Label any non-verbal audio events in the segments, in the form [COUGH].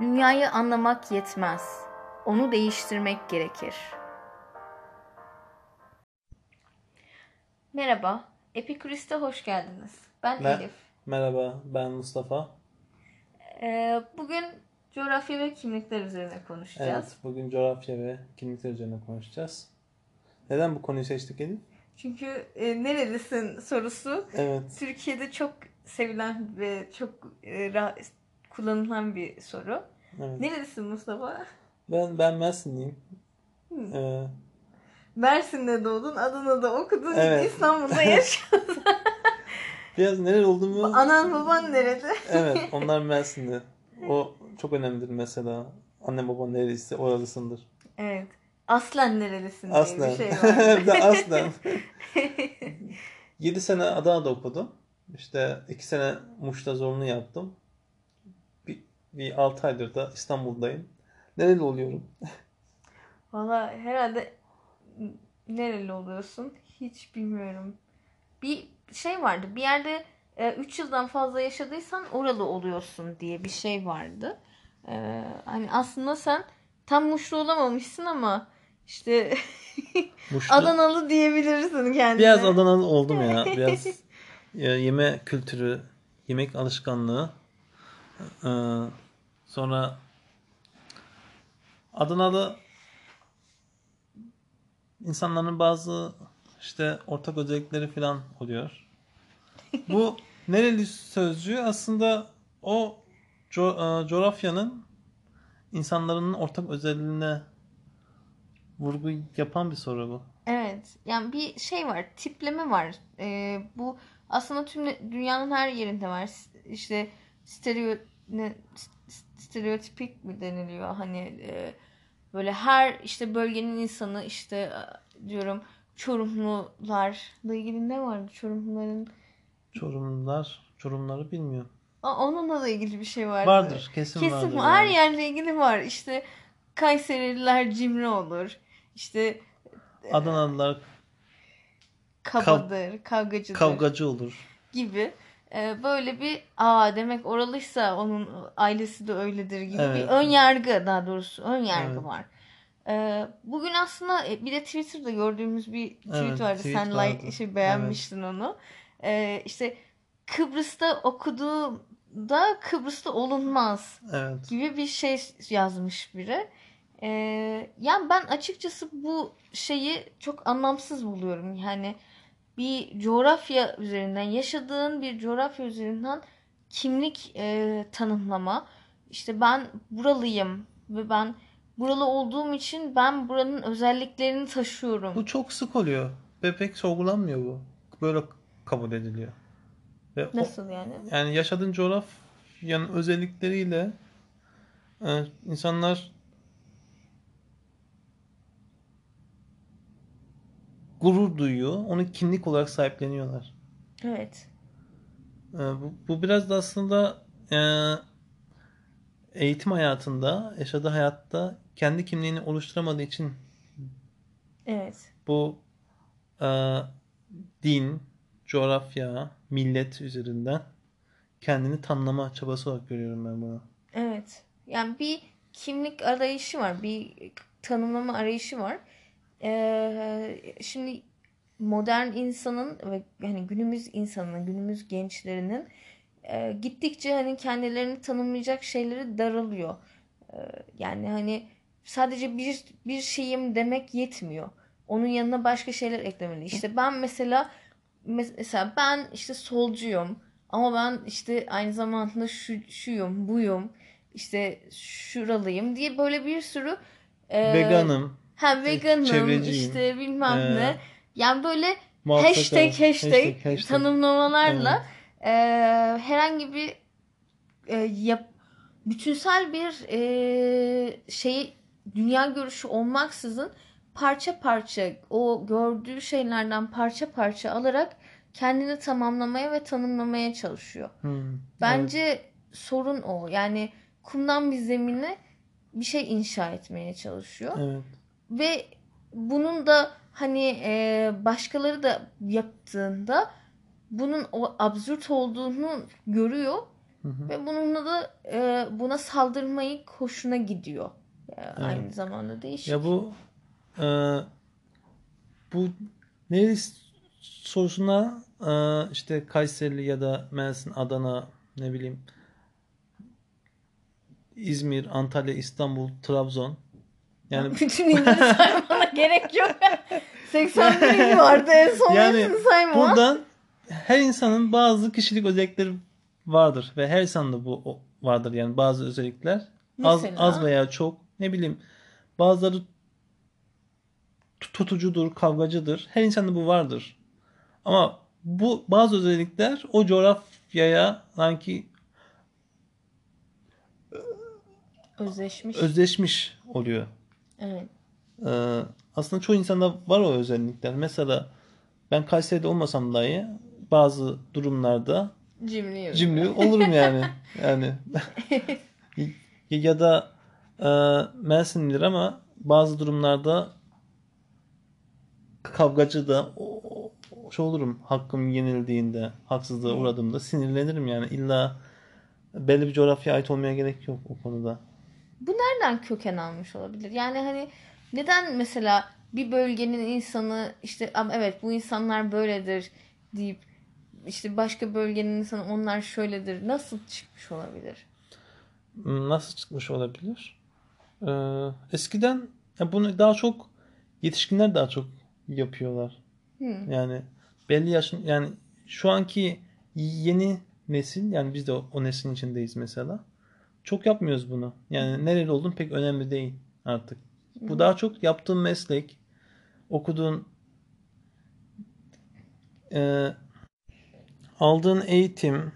Dünyayı anlamak yetmez. Onu değiştirmek gerekir. Merhaba, Epikürist'e hoş geldiniz. Ben Me- Elif. Merhaba, ben Mustafa. Ee, bugün coğrafya ve kimlikler üzerine konuşacağız. Evet, bugün coğrafya ve kimlikler üzerine konuşacağız. Neden bu konuyu seçtik Elif? Çünkü e, nerelisin sorusu Evet, Türkiye'de çok sevilen ve çok e, kullanılan bir soru. evet. Nerelisin Mustafa? Ben ben Mersinliyim. Hmm. Ee, Mersin'de doğdun, Adana'da okudun, Evet. İstanbul'da [LAUGHS] yaşıyorsun. biraz nereli olduğumu... Anan baban nerede? Evet, [LAUGHS] onlar Mersinli. O çok önemlidir mesela. Annem babam nereliyse oralısındır. Evet. Aslen nerelisin diye Aslen. bir şey [LAUGHS] var. De aslen. 7 sene Adana'da okudum. İşte 2 sene Muş'ta zorunlu yaptım. Bir, bir 6 aydır da İstanbul'dayım. Nereli oluyorum? Valla herhalde nereli oluyorsun hiç bilmiyorum. Bir şey vardı bir yerde 3 yıldan fazla yaşadıysan oralı oluyorsun diye bir şey vardı. E, hani aslında sen tam Muşlu olamamışsın ama işte [LAUGHS] Muş'ta. Adanalı diyebilirsin kendine. Biraz Adanalı oldum ya. [LAUGHS] Biraz ya, yeme kültürü, yemek alışkanlığı. Ee, sonra Adanalı insanların bazı işte ortak özellikleri falan oluyor. Bu [LAUGHS] nereli sözcüğü aslında o co- e, coğrafyanın insanların ortak özelliğine vurgu yapan bir soru bu. Evet. Yani bir şey var. Tipleme var. Ee, bu aslında tüm dünyanın her yerinde var. İşte stereo ne stereotipik mi deniliyor? Hani e, böyle her işte bölgenin insanı işte e, diyorum Çorumlularla ilgili ne vardı? Çorumluların Çorumlular, Çorumları bilmiyorum. Aa, onunla da ilgili bir şey vardı. Vardır, kesin, Kesin vardır. her yani. yerle ilgili var. İşte Kayserililer cimri olur. İşte Adanalılar kabadır, kavgacıdır. kavgacı olur. gibi e, böyle bir aa demek oralıysa onun ailesi de öyledir gibi bir Evet. ön yargı daha doğrusu ön yargı Evet. var. E, bugün aslında e, bir de Twitter'da gördüğümüz bir tweet Evet, vardı. tweet Sen like vardı. şey beğenmiştin onu. E, işte Kıbrıs'ta okuduğunda Kıbrıs'ta olunmaz Evet. gibi bir şey yazmış biri. Ee, yani ben açıkçası bu şeyi çok anlamsız buluyorum. Yani bir coğrafya üzerinden yaşadığın bir coğrafya üzerinden kimlik e, tanımlama. İşte ben buralıyım ve ben buralı olduğum için ben buranın özelliklerini taşıyorum. Bu çok sık oluyor ve pek sorgulanmıyor bu. Böyle kabul ediliyor. Ve o- Nasıl yani? yani yaşadığın coğrafyanın özellikleriyle e, insanlar gurur duyuyor. Onu kimlik olarak sahipleniyorlar. Evet. Ee, Bu, bu biraz da aslında e, eğitim hayatında, yaşadığı hayatta kendi kimliğini oluşturamadığı için Evet. bu e, din, coğrafya, millet üzerinden kendini tanımlama çabası olarak görüyorum ben bunu. Evet. Yani bir kimlik arayışı var. Bir tanımlama arayışı var. Ee, şimdi modern insanın ve hani günümüz insanının, günümüz gençlerinin e, gittikçe hani kendilerini tanımlayacak şeyleri daralıyor. Ee, yani hani sadece bir bir şeyim demek yetmiyor. Onun yanına başka şeyler eklemeli. İşte ben mesela mesela ben işte solcuyum ama ben işte aynı zamanda şu, şuyum, buyum, işte şuralıyım diye böyle bir sürü e, Veganım, ha veganım çevreciyim, işte bilmem e, ne. Yani böyle hashtag, hashtag hashtag, hashtag. tanımlamalarla e, herhangi bir e, yap, bütünsel bir e, şey dünya görüşü olmaksızın parça parça o gördüğü şeylerden parça parça alarak kendini tamamlamaya ve tanımlamaya çalışıyor. Hmm, Bence sorun o. Yani kumdan bir zemine bir şey inşa etmeye çalışıyor. evet. Ve bunun da hani e, başkaları da yaptığında bunun o absürt olduğunu görüyor Ve bununla da e, buna saldırmayı hoşuna gidiyor. E, Aynı zamanda değişik. Ya bu e, bu nereli sorusuna e, işte Kayseri ya da Mersin, Adana ne bileyim İzmir, Antalya, İstanbul, Trabzon. Yani [LAUGHS] Bütün illeri [LAUGHS] saymana gerek yok. [LAUGHS] 81 il vardı en son Yani sayma. buradan her insanın bazı kişilik özellikleri vardır ve her insanda bu vardır yani bazı özellikler az Mesela? az veya çok ne bileyim bazıları tut- tutucudur, kavgacıdır. Her insanda bu vardır. Ama bu bazı özellikler o coğrafyaya sanki Özleşmiş. özleşmiş oluyor. Evet. Ee, aslında çoğu insanda var o özellikler. Mesela ben Kayseri'de olmasam dahi bazı durumlarda Cimri. cimri olurum yani. [LAUGHS] Yani [LAUGHS] ya, da e, Mersinlidir ama bazı durumlarda kavgacı da o, o- şey olurum. Hakkım yenildiğinde, haksızlığa uğradığımda sinirlenirim yani. İlla belli bir coğrafyaya ait olmaya gerek yok o konuda. Bu nereden köken almış olabilir? Yani hani neden mesela bir bölgenin insanı işte ama evet bu insanlar böyledir deyip işte başka bölgenin insanı onlar şöyledir nasıl çıkmış olabilir? Nasıl çıkmış olabilir? Ee, eskiden ya bunu daha çok yetişkinler daha çok yapıyorlar. Hmm. Yani belli yaşın yani şu anki yeni nesil yani biz de o, o neslin içindeyiz mesela. Çok yapmıyoruz bunu. Yani nereli olduğun pek önemli değil artık. Bu daha çok yaptığın meslek, okuduğun e, aldığın eğitim,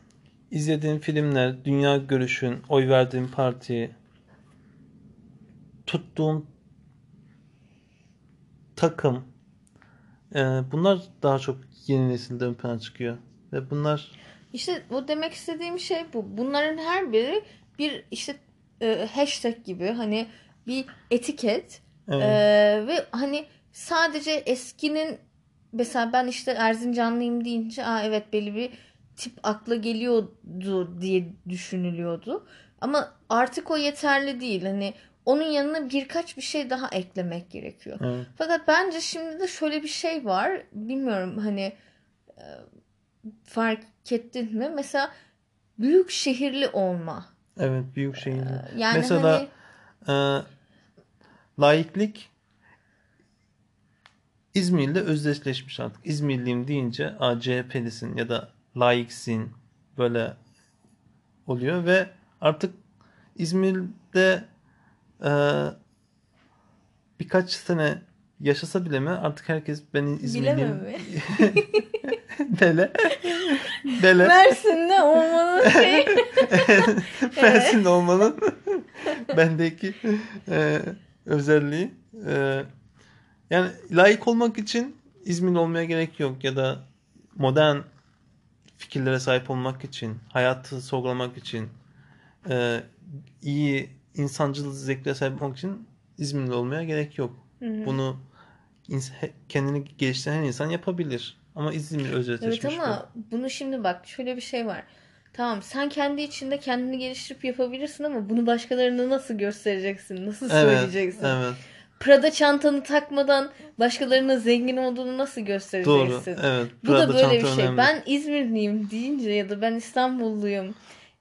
izlediğin filmler, dünya görüşün, oy verdiğin parti, tuttuğun takım, e, bunlar daha çok yeni nesilde ön plana çıkıyor. Ve bunlar İşte bu demek istediğim şey bu. Bunların her biri bir işte e, hashtag gibi hani bir etiket evet, Ee, ve hani sadece eskinin mesela ben işte Erzincanlıyım deyince Aa, evet belli bir tip akla geliyordu diye düşünülüyordu. Ama artık o yeterli değil. Hani onun yanına birkaç bir şey daha eklemek gerekiyor. evet. Fakat bence şimdi de şöyle bir şey var. Bilmiyorum hani e, fark ettin mi? Mesela büyük şehirli olma. Evet, büyük şehirler. Yani Mesela hani e, laiklik İzmir'le özdeşleşmiş artık. İzmirliyim deyince a, CHP'lisin ya da laiksin böyle oluyor ve artık İzmir'de e, birkaç sene yaşasa bile mi artık herkes ben İzmirliyim. [LAUGHS] [LAUGHS] Bele. Bele. Mersin'de olmanın [LAUGHS] şey. Mersin'de olmanın [LAUGHS] bendeki e, özelliği. E, yani layık olmak için İzmirli olmaya gerek yok ya da modern fikirlere sahip olmak için, hayatı sorgulamak için, e, iyi insancıl zevklere sahip olmak için İzmirli olmaya gerek yok. Bunu ins- he- kendini geliştiren insan yapabilir. Ama İzmir Evet özdeşleşmiş. ama bunu şimdi bak şöyle bir şey var. Tamam sen kendi içinde kendini geliştirip yapabilirsin ama bunu başkalarına nasıl göstereceksin? Nasıl Evet, söyleyeceksin? evet. Prada çantanı takmadan başkalarına zengin olduğunu nasıl Doğru. göstereceksin? Evet. Bu da Prada böyle bir şey. önemli. Ben İzmirliyim deyince ya da ben İstanbulluyum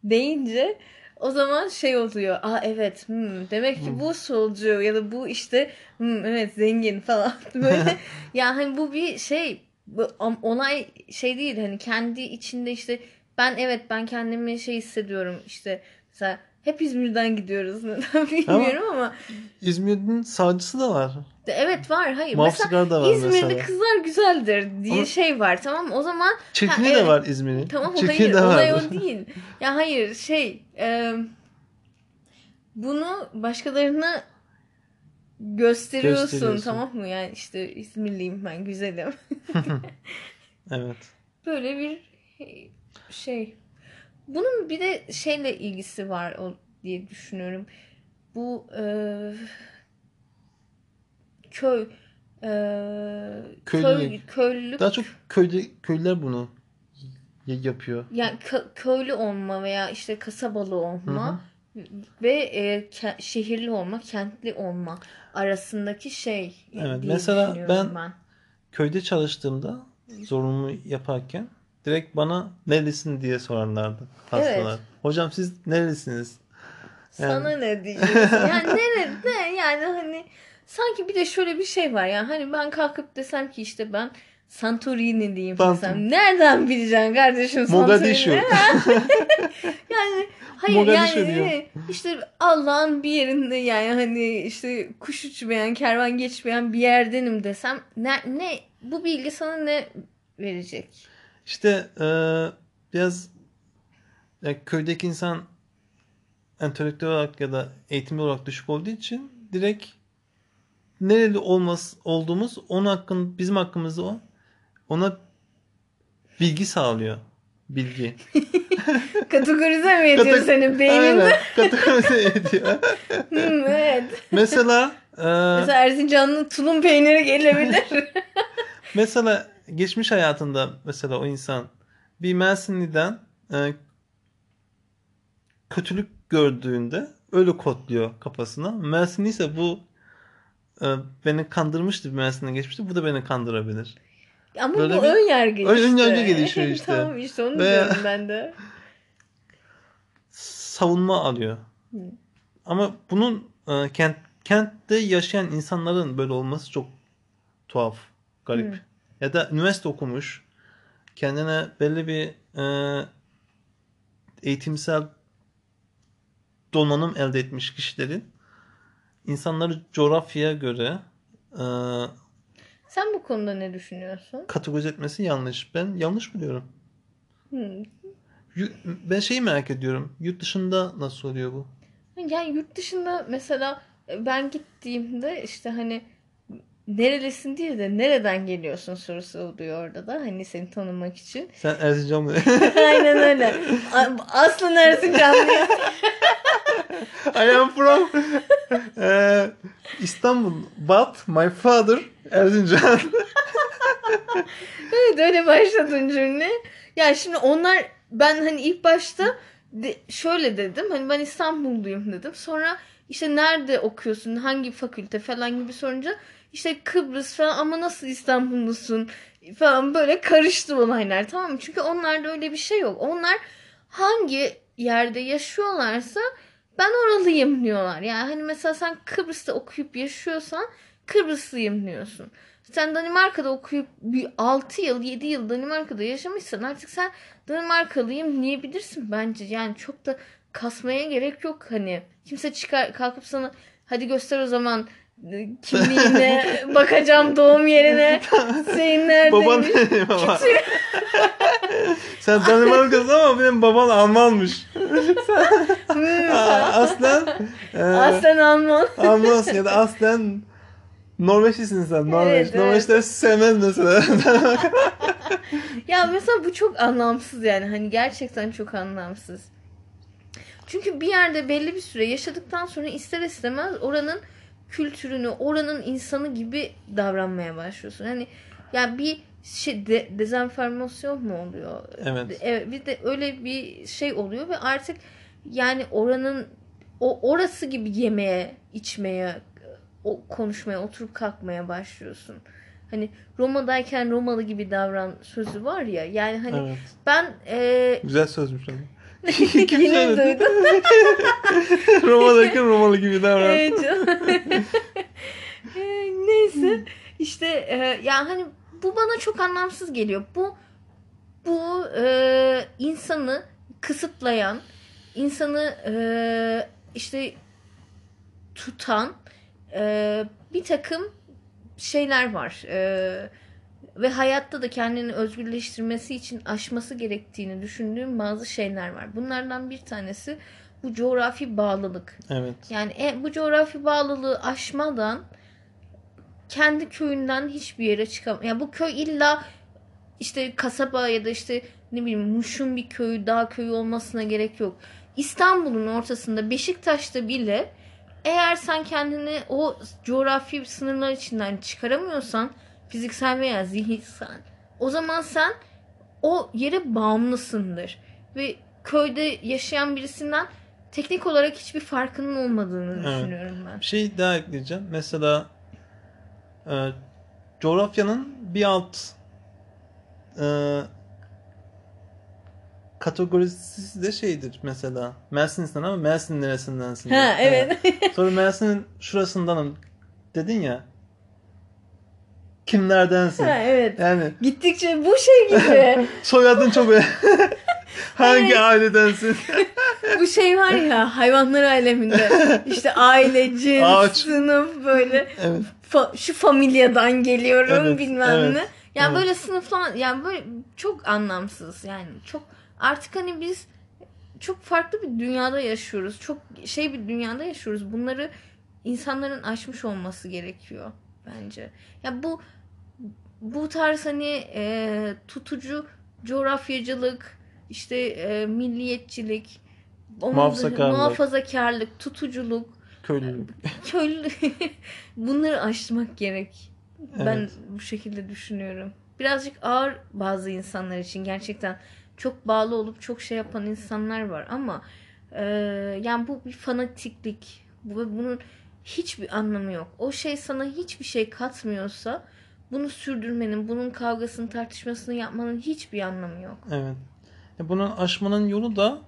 deyince o zaman şey oluyor. Aa evet hmm, demek ki bu solcu ya da bu işte hmm, evet zengin falan. [LAUGHS] Böyle [LAUGHS] ya hani bu bir şey bu onay şey değil hani kendi içinde işte ben evet ben kendimi şey hissediyorum işte mesela hep İzmir'den gidiyoruz [LAUGHS] neden bilmiyorum ama, İzmir'in sağcısı da var. evet var hayır mesela Mafsigar da var İzmir'de mesela. kızlar güzeldir diye Ama- şey var tamam o zaman Çirkini Ha, de evet. var İzmir'in. Tamam Çirkini hayır de olay o değil. Ya hayır şey e, bunu başkalarına gösteriyorsun Gösteriyorsun. tamam mı? Yani işte İzmirliyim ben güzelim. [LAUGHS] Evet. Böyle bir şey. Bunun bir de şeyle ilgisi var o diye düşünüyorum. Bu e, köy e, köy Köylülük. köylülük Daha çok köyde köylüler bunu yapıyor. Yani kö- köylü olma veya işte kasabalı olma ve e, ke- şehirli olma, kentli olma arasındaki şey Evet, mesela düşünüyorum ben- Köyde çalıştığımda zorumu yaparken direkt bana nerelisin diye sorarlardı hastalar. Hocam siz nerelisiniz? Sana ne diyeceksin? Yani [LAUGHS] ne, ne yani hani sanki bir de şöyle bir şey var yani hani ben kalkıp desem ki işte ben Santorini diyeyim desem nereden bileceksin kardeşim Mogadishu. Santorini? [LAUGHS] yani hayır Mogadishu yani diyor. e, işte Allah'ın bir yerinde yani hani işte kuş uçmayan kervan geçmeyen bir yerdenim desem ne, ne bu bilgi sana ne verecek? İşte eee, biraz ya köydeki insan entelektüel olarak ya da eğitimli olarak düşük olduğu için direkt nereli olmaz olduğumuz onun hakkın bizim hakkımızda o ona bilgi sağlıyor. Bilgi. [LAUGHS] Kategorize mi ediyor Kate- senin beyninde? Aynen. Kategorize ediyor. [LAUGHS] Hmm, evet. Mesela eee, Mesela Erzincan'ın tulum peyniri gelebilir. [LAUGHS] Mesela geçmiş hayatında mesela o insan bir Mersinli'den e, kötülük gördüğünde öyle kodluyor kafasına. Mersinli ise bu e, beni kandırmıştı bir Mersin'e geçmişti. Bu da beni kandırabilir. Ama Böyle bu bir- ön yargı işte. Ön yargı gelişiyor [LAUGHS] işte. tamam işte onu Ve- diyorum ben de. Savunma alıyor. Hı. Ama bunun e, kent kentte yaşayan insanların böyle olması çok tuhaf, garip. Hı. Ya da üniversite okumuş, kendine belli bir e, eğitimsel donanım elde etmiş kişilerin insanları coğrafyaya göre e, Sen bu konuda ne düşünüyorsun? kategorize etmesi yanlış. Ben yanlış buluyorum. Hmm. Yu- Ben şeyi merak ediyorum. Yurt dışında nasıl oluyor bu? Yani yurt dışında mesela e, ben gittiğimde işte hani nerelisin değil de nereden geliyorsun sorusu oluyor orada da hani seni tanımak için. Sen Erzincan mı? [LAUGHS] Aynen öyle. A- Aslen Erzincanlıyım. [LAUGHS] I am from [LAUGHS] eh, İstanbul, but my father Erzincan. [LAUGHS] Evet öyle başladın cümle. Ya şimdi onlar ben hani ilk başta de, şöyle dedim. Hani ben İstanbulluyum dedim. Sonra işte nerede okuyorsun? Hangi fakülte falan gibi sorunca işte Kıbrıs falan ama nasıl İstanbullusun falan böyle karıştı olaylar tamam mı? Çünkü onlarda öyle bir şey yok. Onlar hangi yerde yaşıyorlarsa ben oralıyım diyorlar. Yani hani mesela sen Kıbrıs'ta okuyup yaşıyorsan Kıbrıslıyım diyorsun. Sen Danimarka'da okuyup bir 6 yıl 7 yıl Danimarka'da yaşamışsan artık sen Danimarkalıyım diyebilirsin bence. Yani çok da kasmaya gerek yok hani. Kimse çıkar kalkıp sana hadi göster o zaman e, kimliğine [LAUGHS] bakacağım doğum yerine [LAUGHS] senin Baban neredeymiş. benim baba. Sen Danimarka'sın ama benim baban Almanmış. [LAUGHS] Aslen e, Aslen Alman. Almansın ya da aslen Norveçlisin sen. Norveç. Evet, evet. Norveçler sevmez mesela. [LAUGHS] Ya mesela bu çok anlamsız yani hani gerçekten çok anlamsız. Çünkü bir yerde belli bir süre yaşadıktan sonra ister istemez oranın kültürünü, oranın insanı gibi davranmaya başlıyorsun. Hani ya bir şey de, dezenformasyon mu oluyor? Evet. Evet, bir de öyle bir şey oluyor ve artık yani oranın o orası gibi yemeye, içmeye, o konuşmaya, oturup kalkmaya başlıyorsun. Hani Roma'dayken Romalı gibi davran sözü var ya. Yani hani evet. ben e, Güzel sözmüş ama. Kim söyledi? duydum? Roma'daki Romalı gibi davran. Evet. [LAUGHS] E, Neyse işte e, yani hani bu bana çok anlamsız geliyor. Bu bu e, insanı kısıtlayan, insanı e, işte tutan e, bir takım şeyler var. E, ve hayatta da kendini özgürleştirmesi için aşması gerektiğini düşündüğüm bazı şeyler var. Bunlardan bir tanesi bu coğrafi bağlılık. Evet. Yani e, bu coğrafi bağlılığı aşmadan kendi köyünden hiçbir yere çıkamıyor. Yani bu köy illa işte kasaba ya da işte ne bileyim Muş'un bir köyü, dağ köyü olmasına gerek yok. İstanbul'un ortasında Beşiktaş'ta bile eğer sen kendini o coğrafi sınırlar içinden çıkaramıyorsan fiziksel veya zihinsel o zaman sen o yere bağımlısındır. Ve köyde yaşayan birisinden teknik olarak hiçbir farkının olmadığını Evet. düşünüyorum ben. Bir şey daha ekleyeceğim. Mesela e, coğrafyanın bir alt e, kategorisi de şeydir mesela. Mersin'sin ama Mersin neresindensin? Ha evet. Sonra Mersin'in şurasındanım dedin ya. Kimlerdensin? ha, evet. Yani Gittikçe bu şey gibi. [LAUGHS] soyadın çok [LAUGHS] hangi Evet. ailedensin? [LAUGHS] bu şey var ya hayvanlar aleminde. İşte aile, cins, Ağaç. sınıf böyle. evet. Fa- şu familyadan geliyorum Evet, bilmem evet, ne. Yani evet. böyle sınıflar yani böyle çok anlamsız yani çok artık hani biz çok farklı bir dünyada yaşıyoruz. Çok şey bir dünyada yaşıyoruz. Bunları insanların aşmış olması gerekiyor bence. Ya bu bu tarz hani e, tutucu coğrafyacılık, işte e, milliyetçilik, Muhafazakarlık. muhafazakarlık, tutuculuk, Köylülük. köylü [LAUGHS] bunları aşmak gerek. Ben Evet. bu şekilde düşünüyorum. Birazcık ağır bazı insanlar için gerçekten çok bağlı olup çok şey yapan insanlar var ama e, yani bu bir fanatiklik. Ve bunun hiçbir anlamı yok. O şey sana hiçbir şey katmıyorsa bunu sürdürmenin, bunun kavgasını, tartışmasını yapmanın hiçbir anlamı yok. Evet. Ya Bunun aşmanın yolu da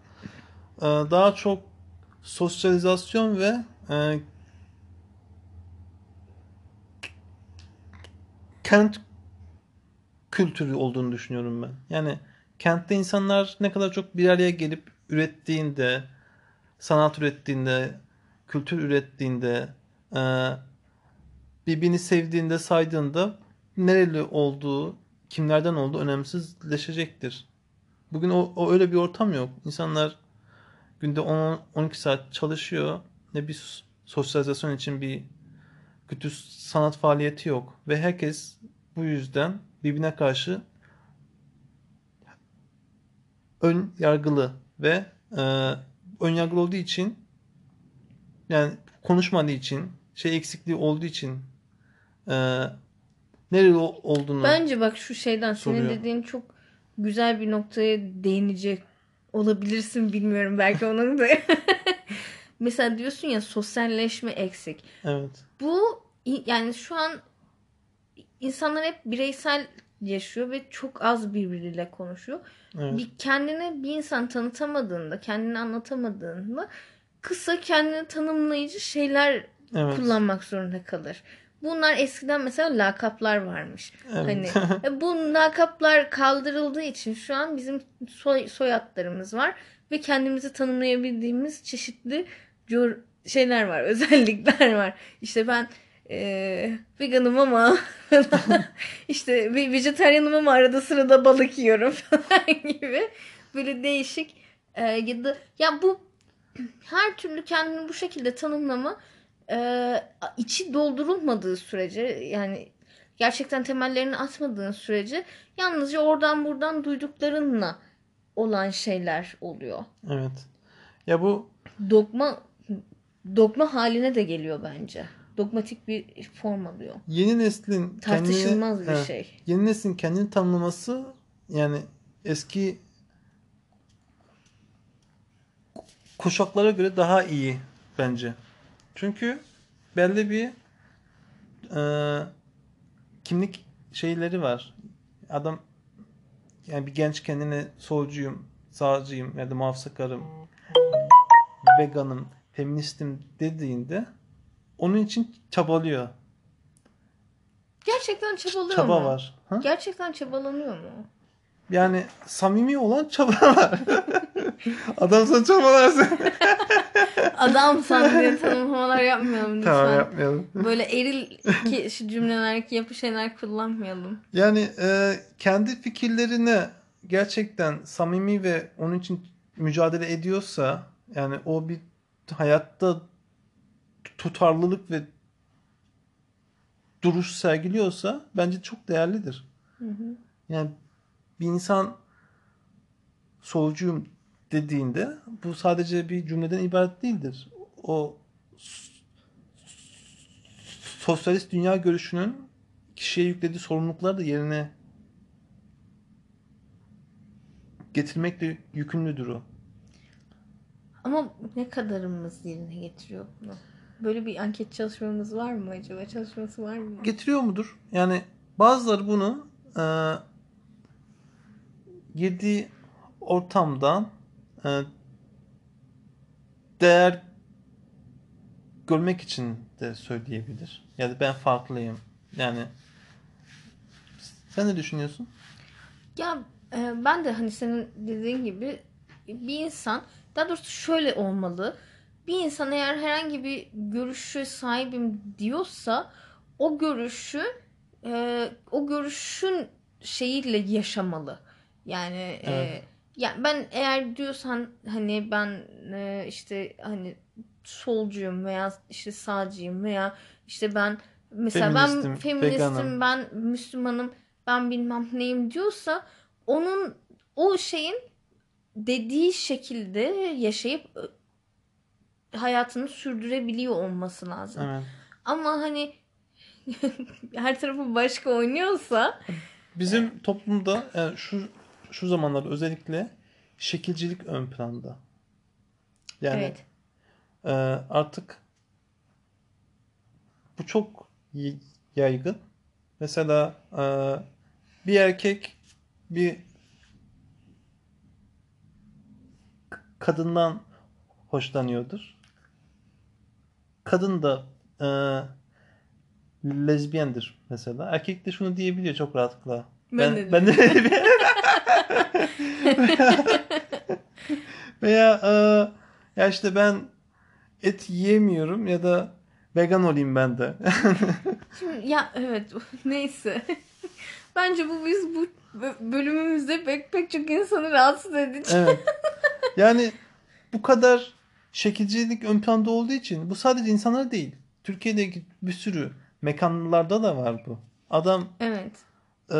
e, daha çok sosyalizasyon ve e, kent kültürü olduğunu düşünüyorum ben. Yani kentte insanlar ne kadar çok bir araya gelip ürettiğinde, sanat ürettiğinde, kültür ürettiğinde, e, birbirini sevdiğinde, saydığında nereli olduğu, kimlerden olduğu önemsizleşecektir. Bugün o, o öyle bir ortam yok. İnsanlar günde 10-12 saat çalışıyor. Ne bir sosyalizasyon için bir kötü sanat faaliyeti yok. Ve herkes bu yüzden birbirine karşı ön yargılı ve e, ön yargılı olduğu için yani konuşmadığı için şey eksikliği olduğu için e, nereli ol- olduğunu Bence bak şu şeyden senin Soruyor. dediğin çok güzel bir noktaya değinecek olabilirsin bilmiyorum belki onun da. [LAUGHS] Mesela diyorsun ya sosyalleşme eksik. evet Bu yani şu an insanlar hep bireysel yaşıyor ve çok az birbiriyle konuşuyor. evet Bir kendine bir insan tanıtamadığında, kendini anlatamadığında kısa kendini tanımlayıcı şeyler evet kullanmak zorunda kalır. Bunlar eskiden mesela lakaplar varmış. evet. Hani [LAUGHS] e, bu lakaplar kaldırıldığı için şu an bizim soy, soyadlarımız var ve kendimizi tanımlayabildiğimiz çeşitli şeyler var, [LAUGHS] özellikler var. İşte ben e, veganım ama [LAUGHS] işte ve- vejetaryenim ama arada sırada balık yiyorum [LAUGHS] falan gibi böyle değişik e, ya da ya bu her türlü kendini bu şekilde tanımlama e, içi doldurulmadığı sürece yani gerçekten temellerini atmadığın sürece yalnızca oradan buradan duyduklarınla olan şeyler oluyor. evet. Ya bu Dogma dogma haline de geliyor bence. Dogmatik bir form alıyor. yeni neslin Tartışılmaz kendini, bir he, şey. Yeni neslin kendini tanımlaması yani eski kuşaklara göre daha iyi bence. Çünkü belli bir e, kimlik şeyleri var. Adam yani bir genç kendine solcuyum, sağcıyım ya da muhafazakarım, veganım, feministim dediğinde onun için çabalıyor. Gerçekten çabalıyor Çaba mu? var. Ha? Gerçekten çabalanıyor mu? Yani samimi olan çabalar. Adam sana çabalarsa. [LAUGHS] Adam sen [LAUGHS] diye tanımlamalar yapmayalım lütfen. tamam yapmayalım. Böyle eril ki şu cümlelerdeki yapı şeyler kullanmayalım. Yani e, kendi fikirlerine gerçekten samimi ve onun için mücadele ediyorsa yani o bir hayatta tutarlılık ve duruş sergiliyorsa bence çok değerlidir. Hı hı. Yani bir insan solcuyum dediğinde bu sadece bir cümleden ibaret değildir. O sosyalist dünya görüşünün kişiye yüklediği sorumlulukları da yerine getirmekle yükümlüdür o. Ama ne kadarımız yerine getiriyor bunu? Böyle bir anket çalışmamız var mı acaba? Çalışması var mı? Getiriyor mudur? Yani bazıları bunu e, girdiği ortamdan e, değer görmek için de söyleyebilir. Yani ben farklıyım. Yani sen ne düşünüyorsun? Ya e, ben de hani senin dediğin gibi bir insan daha doğrusu şöyle olmalı. Bir insan eğer herhangi bir görüşe sahibim diyorsa o görüşü e, o görüşün şeyiyle yaşamalı. Yani e, Evet. ya ben eğer diyorsan hani ben e, işte hani solcuyum veya işte sağcıyım veya işte ben mesela ben Feministim, feministim, veganım. ben Müslümanım, ben bilmem neyim diyorsa onun o şeyin dediği şekilde yaşayıp hayatını sürdürebiliyor olması lazım. Evet. Ama hani [LAUGHS] her tarafı başka oynuyorsa Bizim toplumda yani şu şu zamanlarda özellikle şekilcilik ön planda. Yani evet. e, artık bu çok yaygın. Mesela e, bir erkek bir kadından hoşlanıyordur. Kadın da e, lezbiyendir mesela. Erkek de şunu diyebiliyor çok rahatlıkla. Ben de ben de [LAUGHS] veya e, ya işte ben et yiyemiyorum ya da vegan olayım ben de. [LAUGHS] Şimdi, ya evet [LAUGHS] neyse. Bence bu biz bu bö- bölümümüzde pek pek çok insanı rahatsız edici. evet. Yani bu kadar şekilcilik ön planda olduğu için bu sadece insanlar değil. Türkiye'deki bir sürü mekanlarda da var bu. Adam Evet. e,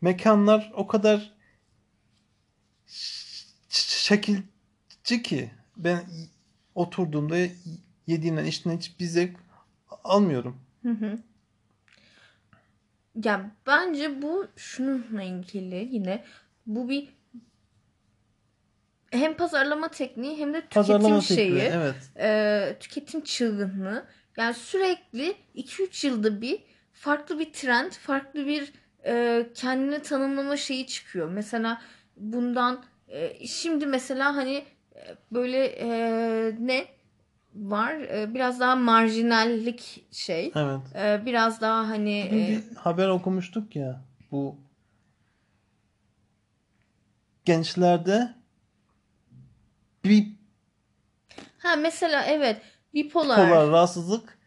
mekanlar o kadar şekilci ki ben oturduğumda yediğimden içtiğimden hiçbir zevk almıyorum. Hı hı. Ya bence bu şununla ilgili yine bu bir hem pazarlama tekniği hem de tüketim Pazarlama şeyi, tekniği evet. e, tüketim çılgınlığı. Yani sürekli 2-3 yılda bir farklı bir trend, farklı bir e, kendini tanımlama şeyi çıkıyor. Mesela bundan e, şimdi mesela hani e, böyle e, ne var? E, biraz daha marjinallik şey. Evet. E, biraz daha hani Bugün e, bir haber okumuştuk ya bu gençlerde bir ha mesela evet bipolar. polar rahatsızlık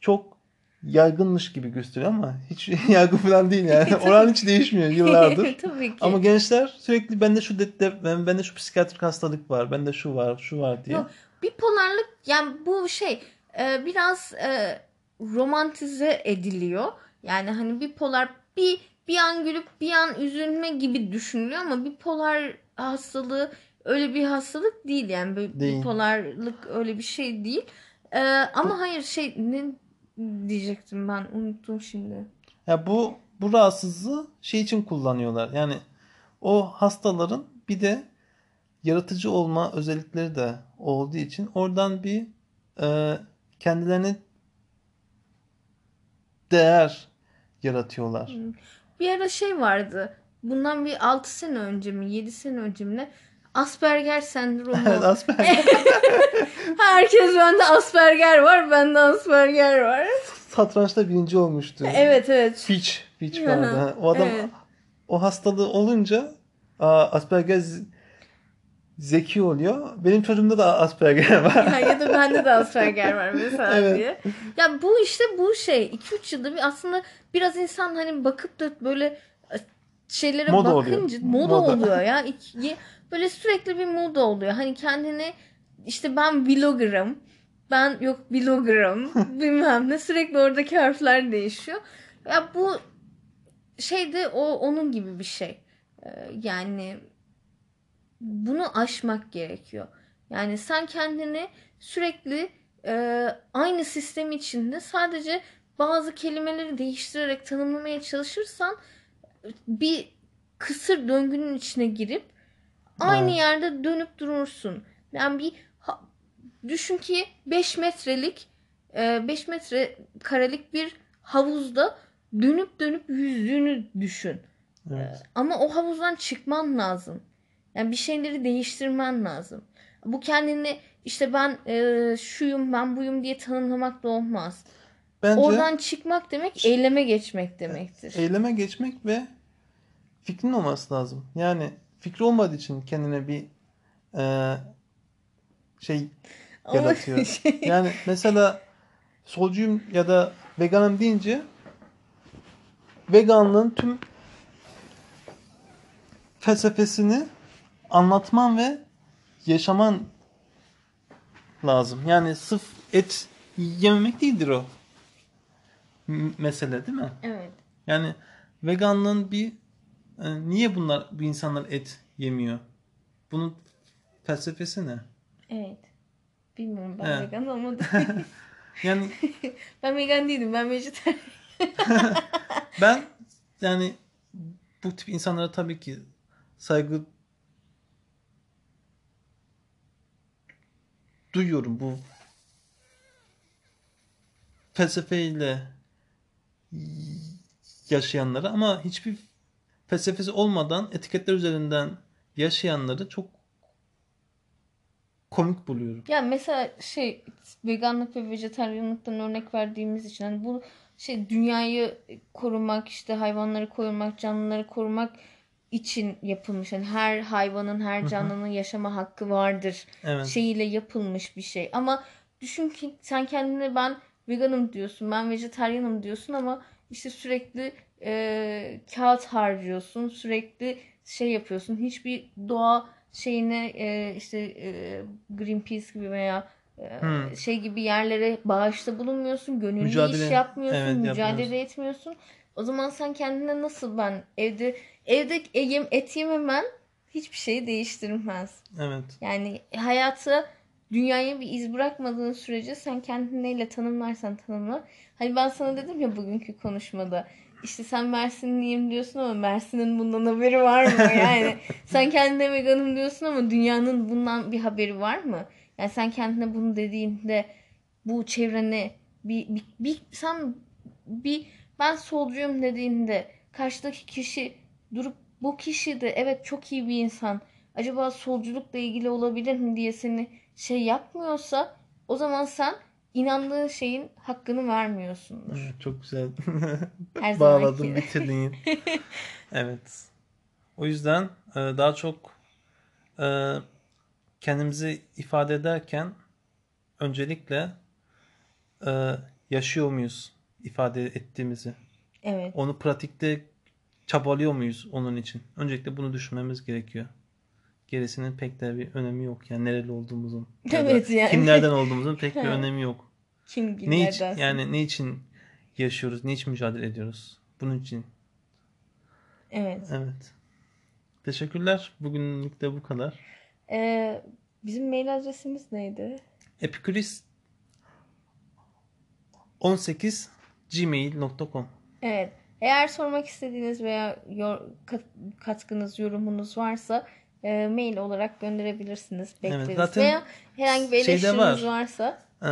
çok yaygınmış gibi gösteriyor ama hiç [LAUGHS] yaygın falan değil yani. [LAUGHS] Oran hiç değişmiyor yıllardır. [LAUGHS] Tabii ki. Ama gençler sürekli bende şu de, de- ben bende şu psikiyatrik hastalık var, bende şu var, şu var diye. Yok. Bipolarlık yani bu şey e, biraz e, romantize ediliyor. Yani hani bipolar bir bir an gülüp bir an üzülme gibi düşünülüyor ama bipolar hastalığı öyle bir hastalık değil yani Böyle Değil. bipolarlık öyle bir şey değil. E, ama hayır şey ne diyecektim ben unuttum şimdi. Ya bu bu rahatsızlığı şey için kullanıyorlar. Yani o hastaların bir de yaratıcı olma özellikleri de olduğu için oradan bir e, kendilerine değer yaratıyorlar. Bir ara şey vardı. Bundan bir 6 sene önce mi 7 sene önce mi ne? Asperger sendromu. Evet, Asperger [LAUGHS] Herkes bende Asperger var, bende Asperger var. satrançta birinci olmuştu. Evet evet. Fitch, Fitch vardı. O adam evet. o hastalığı olunca Asperger zeki oluyor. Benim çocuğumda da Asperger [LAUGHS] var. Ya, ya da bende de Asperger var mesela Evet. diye. Ya bu işte bu şey 2-3 yılda bir aslında biraz insan hani bakıp da böyle şeylere Moda bakınca oluyor. moda, Moda. oluyor ya. İki- Böyle sürekli bir moda oluyor. Hani kendini işte ben vlogger'ım. Ben yok vlogger'ım. [LAUGHS] bilmem ne. Sürekli oradaki harfler değişiyor. Ya bu şey de o onun gibi bir şey. Ee, yani bunu aşmak gerekiyor. Yani sen kendini sürekli e, aynı sistem içinde sadece bazı kelimeleri değiştirerek tanımlamaya çalışırsan bir kısır döngünün içine girip aynı Evet. yerde dönüp durursun. Yani bir ha- düşün ki 5 metrelik 5 metre karelik bir havuzda dönüp dönüp yüzdüğünü düşün. Evet. Ama o havuzdan çıkman lazım. Yani bir şeyleri değiştirmen lazım. Bu kendini işte ben e, şuyum ben buyum diye tanımlamak da olmaz. Bence Oradan çıkmak demek eyleme geçmek demektir. eyleme geçmek ve fikrin olması lazım. Yani fikri olmadığı için kendine bir e, şey yaratıyor. [LAUGHS] şey- Yani mesela solcuyum ya da veganım deyince veganlığın tüm felsefesini anlatman ve yaşaman lazım. Yani sırf et yememek değildir o mesele değil mi? evet. Yani veganlığın bir niye bunlar bu insanlar et yemiyor? Bunun felsefesi ne? Evet. Bilmiyorum ben Evet. vegan olmadım. [LAUGHS] Yani [LAUGHS] ben vegan değilim. Ben vejetaryen. [LAUGHS] Ben yani bu tip insanlara tabii ki saygı duyuyorum bu felsefeyle yaşayanlara ama hiçbir felsefesi olmadan etiketler üzerinden yaşayanları çok komik buluyorum. Ya mesela şey veganlık ve vejetaryenlikten örnek verdiğimiz için hani bu şey dünyayı korumak işte hayvanları korumak canlıları korumak için yapılmış. Hani her hayvanın her canlının yaşama hakkı vardır Evet. şeyiyle yapılmış bir şey. Ama düşün ki sen kendine ben veganım diyorsun, ben vejetaryenim diyorsun ama işte sürekli e, kağıt harcıyorsun, sürekli şey yapıyorsun. Hiçbir doğa şeyine e, işte e, Greenpeace gibi veya e, Hmm. şey gibi yerlere bağışta bulunmuyorsun, gönüllü Mücadele- iş yapmıyorsun, evet, mücadele yapmıyorsun. etmiyorsun. O zaman sen kendine nasıl ben evde evde yem- et yememen hiçbir şeyi değiştirmez. Evet. Yani hayatı dünyaya bir iz bırakmadığın sürece sen kendini neyle tanımlarsan tanımla. Hani ben sana dedim ya bugünkü konuşmada işte sen Mersinliyim diyorsun ama Mersin'in bundan haberi var mı? [LAUGHS] Yani sen kendine veganım diyorsun ama dünyanın bundan bir haberi var mı? Yani sen kendine bunu dediğinde bu çevrene bir, bir, bir sen bir ben solcuyum dediğinde karşıdaki kişi durup bu kişi de evet çok iyi bir insan acaba solculukla ilgili olabilir mi diye seni şey yapmıyorsa o zaman sen inandığın şeyin hakkını vermiyorsundur. Evet, çok güzel. [LAUGHS] Her Bağladın bitirdin. [LAUGHS] evet. O yüzden e, daha çok e, kendimizi ifade ederken öncelikle e, yaşıyor muyuz ifade ettiğimizi? Evet. Onu pratikte çabalıyor muyuz onun için? Öncelikle bunu düşünmemiz gerekiyor. Gerisinin pek de bir önemi yok. Yani nereli olduğumuzun. ya Evet yani. Kimlerden olduğumuzun pek bir [LAUGHS] önemi yok. Kim Ne için, yani ne için yaşıyoruz? Ne için mücadele ediyoruz? Bunun için. Evet. Evet. Teşekkürler. Bugünlük de bu kadar. Ee, bizim mail adresimiz neydi? Epikuris 18 gmail.com Evet. Eğer sormak istediğiniz veya yor- kat- katkınız, yorumunuz varsa e, mail olarak gönderebilirsiniz. Bekleriz. zaten veya herhangi bir eleştiriniz var. varsa Ee,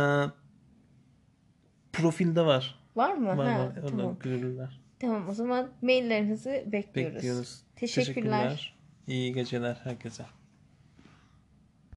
profilde var. var mı? Var ha, var. Tamam. görürler. Tamam o zaman maillerinizi bekliyoruz. Bekliyoruz. Teşekkürler. İyi geceler herkese.